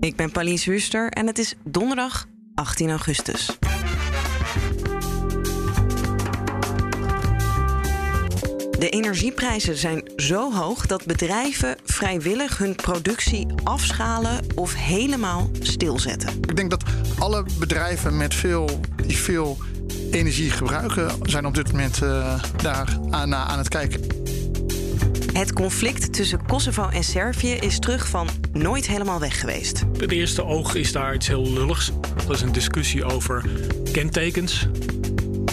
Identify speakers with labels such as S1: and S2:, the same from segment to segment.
S1: Ik ben Pauline Huster en het is donderdag 18 augustus. De energieprijzen zijn zo hoog dat bedrijven vrijwillig hun productie afschalen of helemaal stilzetten.
S2: Ik denk dat alle bedrijven met veel, die veel energie gebruiken, zijn op dit moment uh, daar aan, aan het kijken.
S1: Het conflict tussen Kosovo en Servië is terug van nooit helemaal weg geweest.
S3: Het eerste oog is daar iets heel lulligs. Dat is een discussie over kentekens.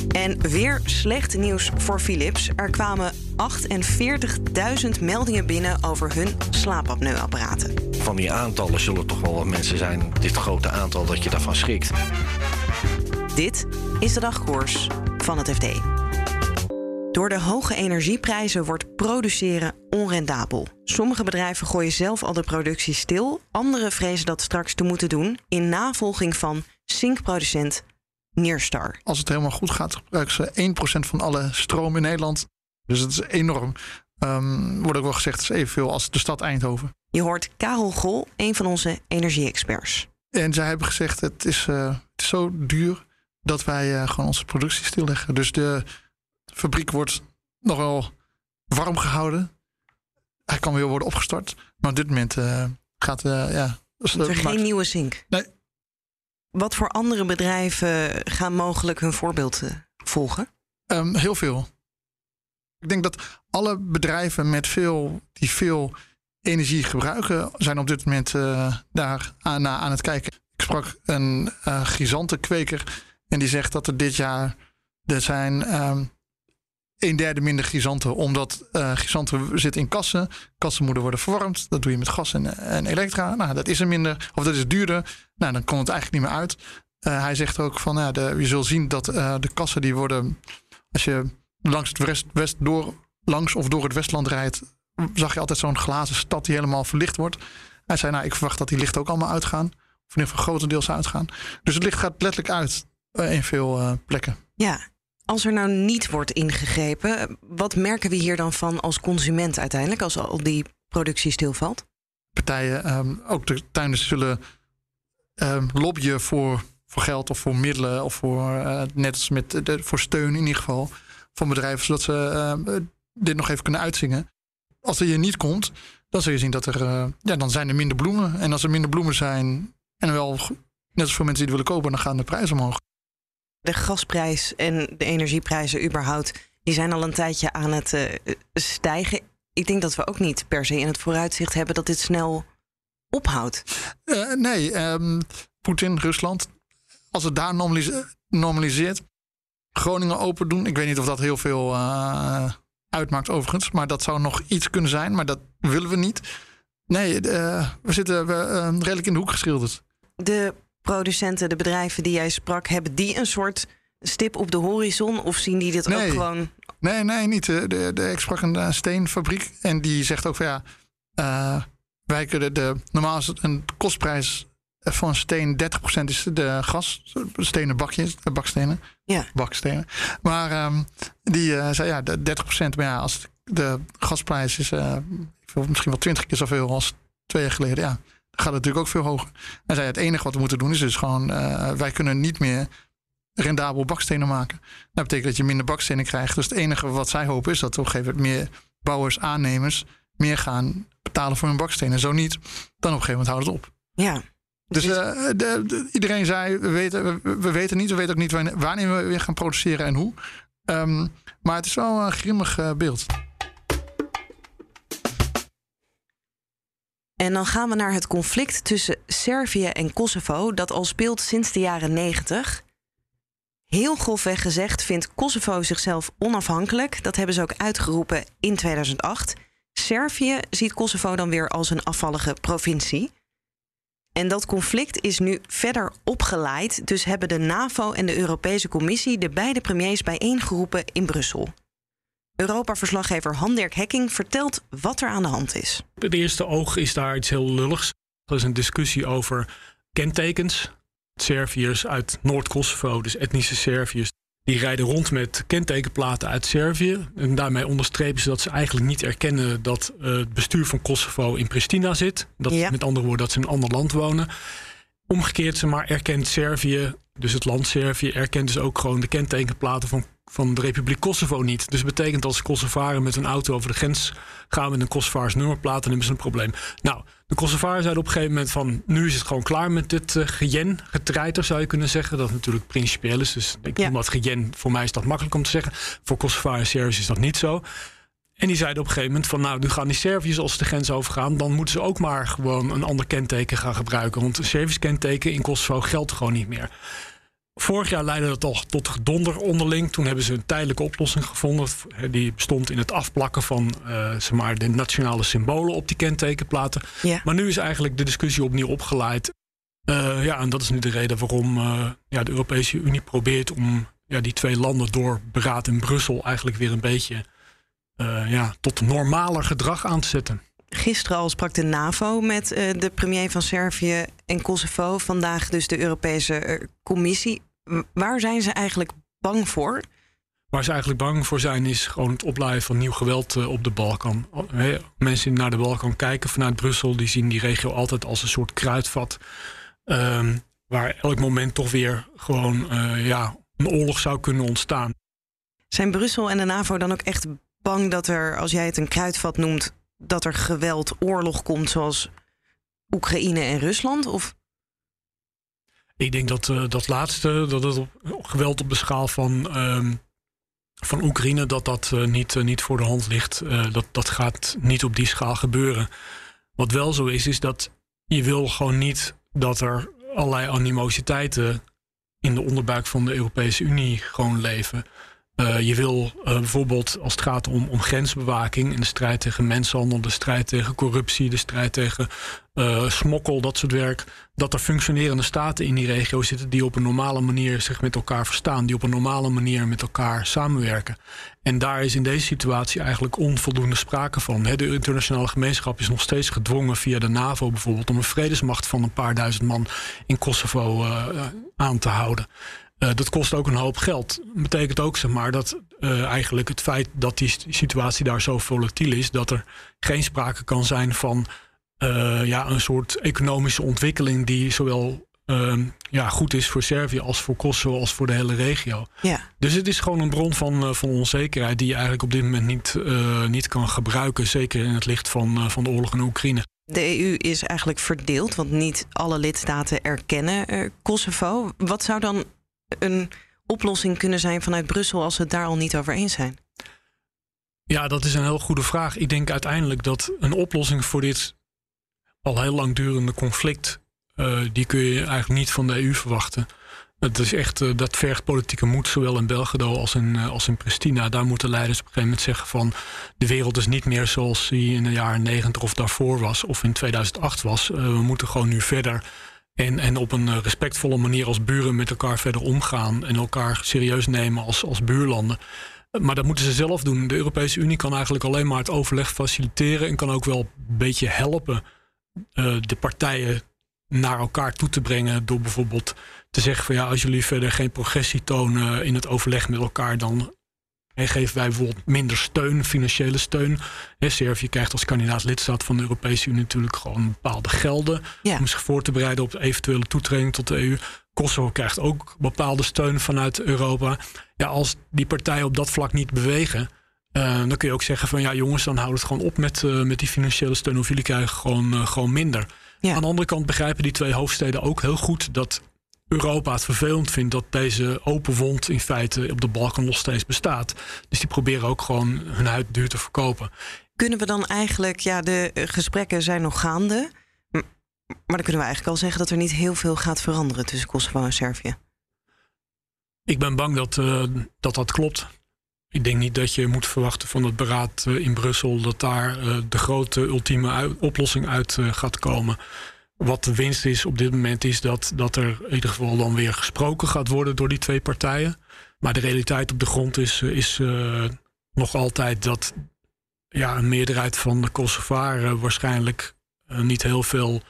S1: En weer slecht nieuws voor Philips. Er kwamen 48.000 meldingen binnen over hun slaapapneuapparaten.
S4: Van die aantallen zullen toch wel wat mensen zijn, dit grote aantal, dat je daarvan schrikt.
S1: Dit is de dagkoers van het FD. Door de hoge energieprijzen wordt produceren onrendabel. Sommige bedrijven gooien zelf al de productie stil, andere vrezen dat straks te moeten doen in navolging van zinkproducent Neerstar.
S2: Als het helemaal goed gaat, gebruiken ze 1% van alle stroom in Nederland. Dus dat is enorm. Um, wordt ook wel gezegd, het is evenveel als de stad Eindhoven.
S1: Je hoort Karel Gol, een van onze energie-experts.
S2: En zij hebben gezegd, het is, uh, het is zo duur dat wij uh, gewoon onze productie stilleggen. Dus de fabriek wordt nog wel warm gehouden. Hij kan weer worden opgestart. Maar op dit moment uh, gaat... ja,
S1: is er geen nieuwe zink?
S2: Nee,
S1: wat voor andere bedrijven gaan mogelijk hun voorbeeld eh, volgen?
S2: Um, heel veel. Ik denk dat alle bedrijven met veel, die veel energie gebruiken, zijn op dit moment uh, daar aan, aan het kijken. Ik sprak een uh, kweker en die zegt dat er dit jaar er zijn um, een derde minder gisanten, omdat uh, zitten in kassen. Kassen moeten worden verwarmd. Dat doe je met gas en, en elektra. Nou, dat is er minder, of dat is duurder. Nou, dan komt het eigenlijk niet meer uit. Uh, hij zegt ook van, ja, de, je zult zien dat uh, de kassen die worden, als je langs het west, west door, langs of door het Westland rijdt, zag je altijd zo'n glazen stad die helemaal verlicht wordt. Hij zei, nou, ik verwacht dat die lichten ook allemaal uitgaan. Of in ieder geval grotendeels uitgaan. Dus het licht gaat letterlijk uit in veel plekken.
S1: Ja, als er nou niet wordt ingegrepen, wat merken we hier dan van als consument uiteindelijk, als al die productie stilvalt?
S2: Partijen, um, ook de tuinders zullen um, lobbyen voor, voor geld of voor middelen of voor, uh, net als met voor steun in ieder geval van bedrijven, zodat ze uh, dit nog even kunnen uitzingen. Als er hier niet komt, dan zul je zien dat er, uh, ja, dan zijn er minder bloemen. En als er minder bloemen zijn en wel, net als voor mensen die het willen kopen, dan gaan de prijzen omhoog
S1: de gasprijs en de energieprijzen überhaupt, die zijn al een tijdje aan het uh, stijgen. Ik denk dat we ook niet per se in het vooruitzicht hebben dat dit snel ophoudt.
S2: Uh, nee, um, Poetin, Rusland, als het daar normaliseert, Groningen open doen. Ik weet niet of dat heel veel uh, uitmaakt overigens, maar dat zou nog iets kunnen zijn, maar dat willen we niet. Nee, we zitten we, redelijk in de hoek geschilderd.
S1: De producenten, de bedrijven die jij sprak, hebben die een soort stip op de horizon? Of zien die dit ook gewoon.
S2: Nee, nee, niet. De, de, ik sprak een, steenfabriek en die zegt ook van ja. Uh, wij kunnen de, normaal is een kostprijs van steen 30% is de gas, stenen bakjes, bakstenen.
S1: Ja.
S2: Bakstenen. Maar um, die uh, zei ja, de 30%. Maar ja, als de gasprijs is uh, misschien wel 20 keer zoveel als twee jaar geleden. Ja, gaat het natuurlijk ook veel hoger. En zei het enige wat we moeten doen is dus gewoon, uh, wij kunnen niet meer rendabel bakstenen maken. Dat betekent dat je minder bakstenen krijgt. Dus het enige wat zij hopen is dat op een gegeven moment meer bouwers, aannemers meer gaan betalen voor hun bakstenen. Zo niet, dan op een gegeven moment houdt het op.
S1: Ja.
S2: Dus uh, de, de, iedereen zei, we weten, we, we, weten niet, we weten ook niet wanneer, wanneer we weer gaan produceren en hoe. Um, maar het is wel een grimmig uh, beeld.
S1: En dan gaan we naar het conflict tussen Servië en Kosovo, dat al speelt sinds de jaren 90. Heel grofweg gezegd vindt Kosovo zichzelf onafhankelijk. Dat hebben ze ook uitgeroepen in 2008. Servië ziet Kosovo dan weer als een afvallige provincie. En dat conflict is nu verder opgeleid. Dus hebben de NAVO en de Europese Commissie de beide premiers bijeengeroepen in Brussel. Europa-verslaggever Han-Dirk Hekking vertelt wat er aan de hand is.
S3: Op het eerste oog is daar iets heel lulligs. Er is een discussie over kentekens. Serviërs uit Noord-Kosovo, dus etnische Serviërs, die rijden rond met kentekenplaten uit Servië. En daarmee onderstrepen ze dat ze eigenlijk niet erkennen dat uh, het bestuur van Kosovo in Pristina zit. Dat,
S1: Ja.
S3: Met andere woorden, dat ze in een ander land wonen. Omgekeerd, ze maar erkent Servië, dus het land Servië, erkent dus ook gewoon de kentekenplaten van, van de Republiek Kosovo niet. Dus dat betekent als Kosovaren met een auto over de grens gaan met een Kosovaars nummerplaat, dan hebben ze een probleem. Nou, de Kosovaren zeiden op een gegeven moment van nu is het gewoon klaar met dit uh, gejen, getreiter zou je kunnen zeggen. Dat natuurlijk principieel is. Dus ik
S1: Ja.
S3: noem dat gejen, voor mij is dat makkelijk om te zeggen. Voor Kosovaren en Serviërs is dat niet zo. En die zeiden op een gegeven moment van nou, nu gaan die Serviërs als ze de grens overgaan, dan moeten ze ook maar gewoon een ander kenteken gaan gebruiken. Want een Servisch kenteken in Kosovo geldt gewoon niet meer. Vorig jaar leidde dat toch tot gedonder onderling. Toen hebben ze een tijdelijke oplossing gevonden. Die bestond in het afplakken van eh, zeg maar, de nationale symbolen op die kentekenplaten.
S1: Ja.
S3: Maar nu is eigenlijk de discussie opnieuw opgeleid. Eh, ja, en dat is nu de reden waarom eh, ja, de Europese Unie probeert om ja, die twee landen door beraad in Brussel eigenlijk weer een beetje ja, tot normaler gedrag aan te zetten.
S1: Gisteren al sprak de NAVO met eh, de premier van Servië en Kosovo. Vandaag dus de Europese eh, Commissie. Waar zijn ze eigenlijk bang voor?
S3: Waar ze eigenlijk bang voor zijn, is gewoon het opleiden van nieuw geweld eh, op de Balkan. Mensen die naar de Balkan kijken vanuit Brussel, die zien die regio altijd als een soort kruidvat. ehm, waar elk moment toch weer gewoon ja, een oorlog zou kunnen ontstaan.
S1: Zijn Brussel en de NAVO dan ook echt bang dat er, als jij het een kruidvat noemt, dat er geweld, oorlog komt zoals Oekraïne en Rusland? Of
S3: Ik denk dat eh, dat laatste, dat het geweld op de schaal van, ehm, van Oekraïne, dat dat eh, niet, eh, niet voor de hand ligt. Dat, dat gaat niet op die schaal gebeuren. Wat wel zo is, is dat je wil gewoon niet dat er allerlei animositeiten in de onderbuik van de Europese Unie gewoon leven. Eh, je wil eh, bijvoorbeeld als het gaat om, om grensbewaking en de strijd tegen mensenhandel, de strijd tegen corruptie, de strijd tegen eh, smokkel, dat soort werk, dat er functionerende staten in die regio zitten die op een normale manier zich met elkaar verstaan, die op een normale manier met elkaar samenwerken. En daar is in deze situatie eigenlijk onvoldoende sprake van. De internationale gemeenschap is nog steeds gedwongen via de NAVO bijvoorbeeld om een vredesmacht van een paar duizend man in Kosovo aan te houden. Uh, dat kost ook een hoop geld. Dat betekent ook zeg maar, dat uh, eigenlijk het feit dat die situatie daar zo volatiel is, dat er geen sprake kan zijn van uh, ja, een soort economische ontwikkeling die zowel ja, goed is voor Servië als voor Kosovo als voor de hele regio.
S1: Ja.
S3: Dus het is gewoon een bron van, van onzekerheid die je eigenlijk op dit moment niet, niet kan gebruiken, zeker in het licht van, van de oorlog in Oekraïne.
S1: De EU is eigenlijk verdeeld, want niet alle lidstaten erkennen Kosovo. Wat zou dan een oplossing kunnen zijn vanuit Brussel als we het daar al niet over eens zijn?
S3: Ja, dat is een heel goede vraag. Ik denk uiteindelijk dat een oplossing voor dit al heel lang durende conflict, uh, die kun je eigenlijk niet van de EU verwachten. Het is echt, uh, dat vergt politieke moed, zowel in Belgrado als in, uh, als in Pristina. Daar moeten leiders op een gegeven moment zeggen van de wereld is niet meer zoals die in de jaren negentig of daarvoor was, of in 2008 was. we moeten gewoon nu verder en, en op een respectvolle manier als buren met elkaar verder omgaan en elkaar serieus nemen als, als buurlanden. Maar dat moeten ze zelf doen. De Europese Unie kan eigenlijk alleen maar het overleg faciliteren en kan ook wel een beetje helpen uh, de partijen naar elkaar toe te brengen door bijvoorbeeld te zeggen van ja, als jullie verder geen progressie tonen in het overleg met elkaar, dan en geven wij bijvoorbeeld minder steun, financiële steun. Servië krijgt als kandidaat lidstaat van de Europese Unie natuurlijk gewoon bepaalde gelden
S1: ja.
S3: om zich voor te bereiden op de eventuele toetreding tot de EU. Kosovo krijgt ook bepaalde steun vanuit Europa. Ja, als die partijen op dat vlak niet bewegen, uh, dan kun je ook zeggen van ja jongens, dan houden het gewoon op met, uh, met die financiële steun of jullie krijgen gewoon, uh, gewoon minder.
S1: Ja.
S3: Aan de andere kant begrijpen die twee hoofdsteden ook heel goed dat Europa het vervelend vindt dat deze open wond in feite op de Balkan nog steeds bestaat. Dus die proberen ook gewoon hun huid duur te verkopen.
S1: Kunnen we dan eigenlijk, ja, de gesprekken zijn nog gaande. Maar dan kunnen we eigenlijk al zeggen dat er niet heel veel gaat veranderen tussen Kosovo en Servië.
S3: Ik ben bang dat uh, dat, dat klopt. Ik denk niet dat je moet verwachten van het beraad uh, in Brussel dat daar uh, de grote ultieme oplossing uit gaat komen. Wat de winst is op dit moment is dat, dat er in ieder geval dan weer gesproken gaat worden door die twee partijen. Maar de realiteit op de grond is, is uh, nog altijd dat ja, een meerderheid van de Kosovaren waarschijnlijk uh, niet heel veel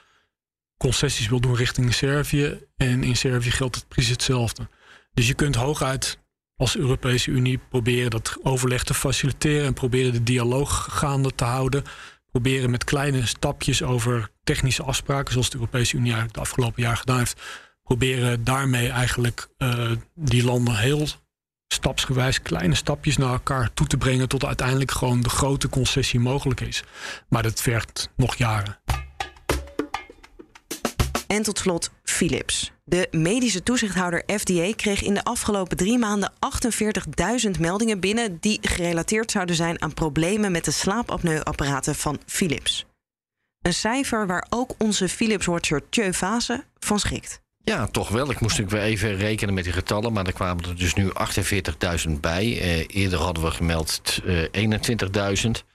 S3: concessies wil doen richting Servië. En in Servië geldt het precies hetzelfde. Dus je kunt hooguit als Europese Unie proberen dat overleg te faciliteren en proberen de dialoog gaande te houden. Proberen met kleine stapjes over technische afspraken, zoals de Europese Unie de afgelopen jaar gedaan heeft, proberen daarmee eigenlijk uh, die landen heel stapsgewijs kleine stapjes naar elkaar toe te brengen tot uiteindelijk gewoon de grote concessie mogelijk is. Maar dat vergt nog jaren.
S1: En tot slot Philips. De medische toezichthouder FDA kreeg in de afgelopen drie maanden 48.000 meldingen binnen die gerelateerd zouden zijn aan problemen met de slaapapneuapparaten van Philips. Een cijfer waar ook onze Philips-watcher Tjeu Vase van schikt.
S4: Ja, toch wel. Ik moest natuurlijk weer even rekenen met die getallen. Maar er kwamen er dus nu 48.000 bij. Eh, eerder hadden we gemeld uh, 21.000.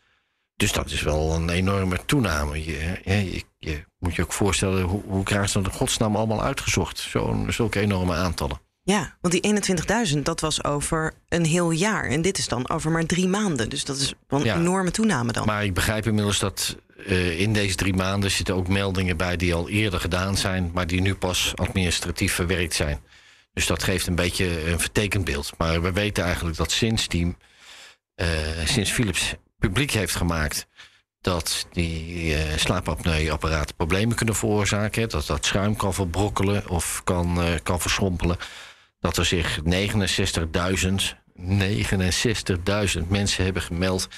S4: Dus dat is wel een enorme toename. Je, je, je moet je ook voorstellen, hoe, hoe krijgen ze dat in godsnaam allemaal uitgezocht? Zo, zulke enorme aantallen.
S1: Ja, want die 21.000, dat was over een heel jaar. En dit is dan over maar drie maanden. Dus dat is wel een enorme toename dan.
S4: Maar ik begrijp inmiddels dat uh, in deze drie maanden zitten ook meldingen bij die al eerder gedaan zijn, maar die nu pas administratief verwerkt zijn. Dus dat geeft een beetje een vertekend beeld. Maar we weten eigenlijk dat sinds, die, uh, sinds Philips publiek heeft gemaakt dat die uh, problemen kunnen veroorzaken. Dat dat schuim kan verbrokkelen of kan, uh, kan verschrompelen. Dat er zich 69.000 69.000 mensen hebben gemeld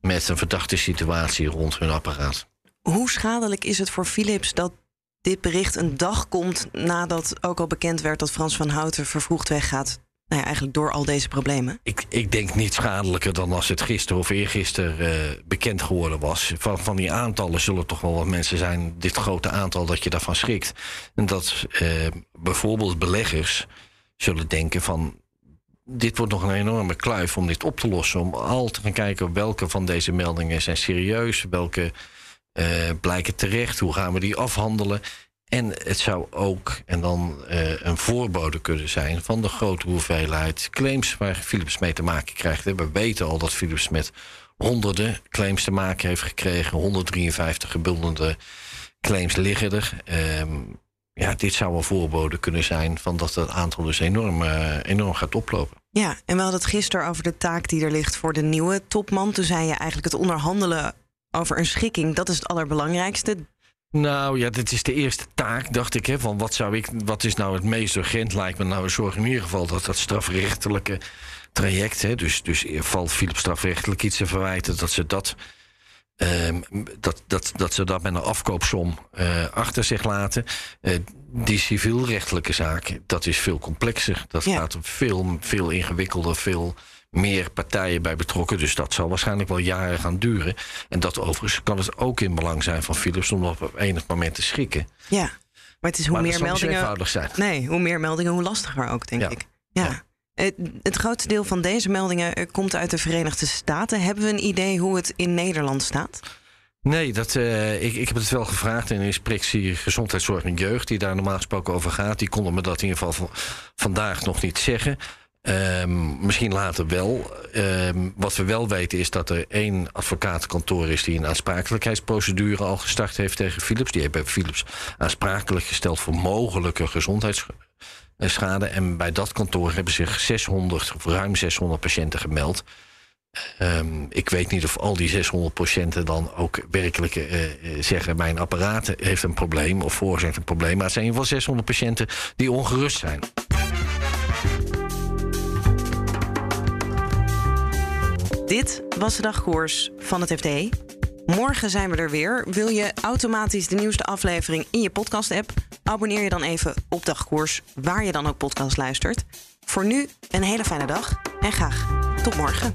S4: met een verdachte situatie rond hun apparaat.
S1: Hoe schadelijk is het voor Philips dat dit bericht een dag komt nadat ook al bekend werd dat Frans van Houten vervroegd weggaat nou ja, eigenlijk door al deze problemen?
S4: Ik, ik denk niet schadelijker dan als het gisteren of eergisteren uh, bekend geworden was. Van, van die aantallen zullen toch wel wat mensen zijn, dit grote aantal, dat je daarvan schrikt. En dat uh, bijvoorbeeld beleggers zullen denken van. Dit wordt nog een enorme kluif om dit op te lossen. Om al te gaan kijken welke van deze meldingen zijn serieus, welke uh, blijken terecht, hoe gaan we die afhandelen. En het zou ook en dan uh, een voorbode kunnen zijn van de grote hoeveelheid claims waar Philips mee te maken krijgt. We weten al dat Philips met honderden claims te maken heeft gekregen. 153 gebundelde claims liggen er. Um, ja, dit zou een voorbode kunnen zijn van dat het aantal dus enorm, uh, enorm gaat oplopen.
S1: Ja, en we hadden het gisteren over de taak die er ligt voor de nieuwe topman. Toen zei je eigenlijk het onderhandelen over een schikking, dat is het allerbelangrijkste.
S4: Nou ja, dit is de eerste taak, dacht ik. Hè, van wat, zou ik, wat is nou het meest urgent? Lijkt me nou, zorg in ieder geval dat dat strafrechtelijke traject. Hè, dus, dus valt Philips strafrechtelijk iets te verwijten, dat ze dat. Um, dat, dat, dat ze dat met een afkoopsom uh, achter zich laten. Uh, die civielrechtelijke zaak, dat is veel complexer. Dat ja. gaat veel, veel ingewikkelder, veel meer partijen bij betrokken. Dus dat zal waarschijnlijk wel jaren gaan duren. En dat overigens kan het ook in belang zijn van Philips om op enig moment te schikken.
S1: Ja, maar het is hoe
S4: maar
S1: meer meldingen.
S4: Zijn.
S1: Nee, hoe meer meldingen, hoe lastiger ook, denk
S4: ja.
S1: ik. Ja. ja. Het, het grootste deel van deze meldingen eh, komt uit de Verenigde Staten. Hebben we een idee hoe het in Nederland staat?
S4: Nee, dat, uh, ik, ik heb het wel gevraagd in de inspectie Gezondheidszorg en Jeugd, die daar normaal gesproken over gaat. Die konden me dat in ieder geval vandaag nog niet zeggen. Um, misschien later wel. Um, wat we wel weten is dat er één advocatenkantoor is die een aansprakelijkheidsprocedure al gestart heeft tegen Philips. Die hebben Philips aansprakelijk gesteld voor mogelijke gezondheidsschade. En bij dat kantoor hebben zich 600 of ruim 600 patiënten gemeld. Um, ik weet niet of al die 600 patiënten dan ook werkelijk uh, zeggen: Mijn apparaat heeft een probleem of veroorzaakt een probleem. Maar het zijn in ieder geval 600 patiënten die ongerust zijn.
S1: Dit was de dagkoers van het FD. Morgen zijn we er weer. Wil je automatisch de nieuwste aflevering in je podcast-app? Abonneer je dan even op Dagkoers, waar je dan ook podcast luistert. Voor nu een hele fijne dag en graag tot morgen.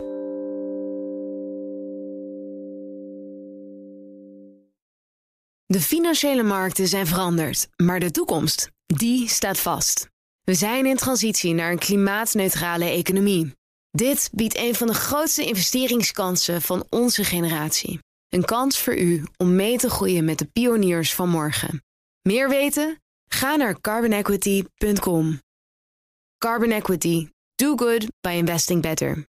S5: De financiële markten zijn veranderd, maar de toekomst, die staat vast. We zijn in transitie naar een klimaatneutrale economie. Dit biedt een van de grootste investeringskansen van onze generatie. Een kans voor u om mee te groeien met de pioniers van morgen. Meer weten? Ga naar carbonequity.com. Carbon Equity. Do good by investing better.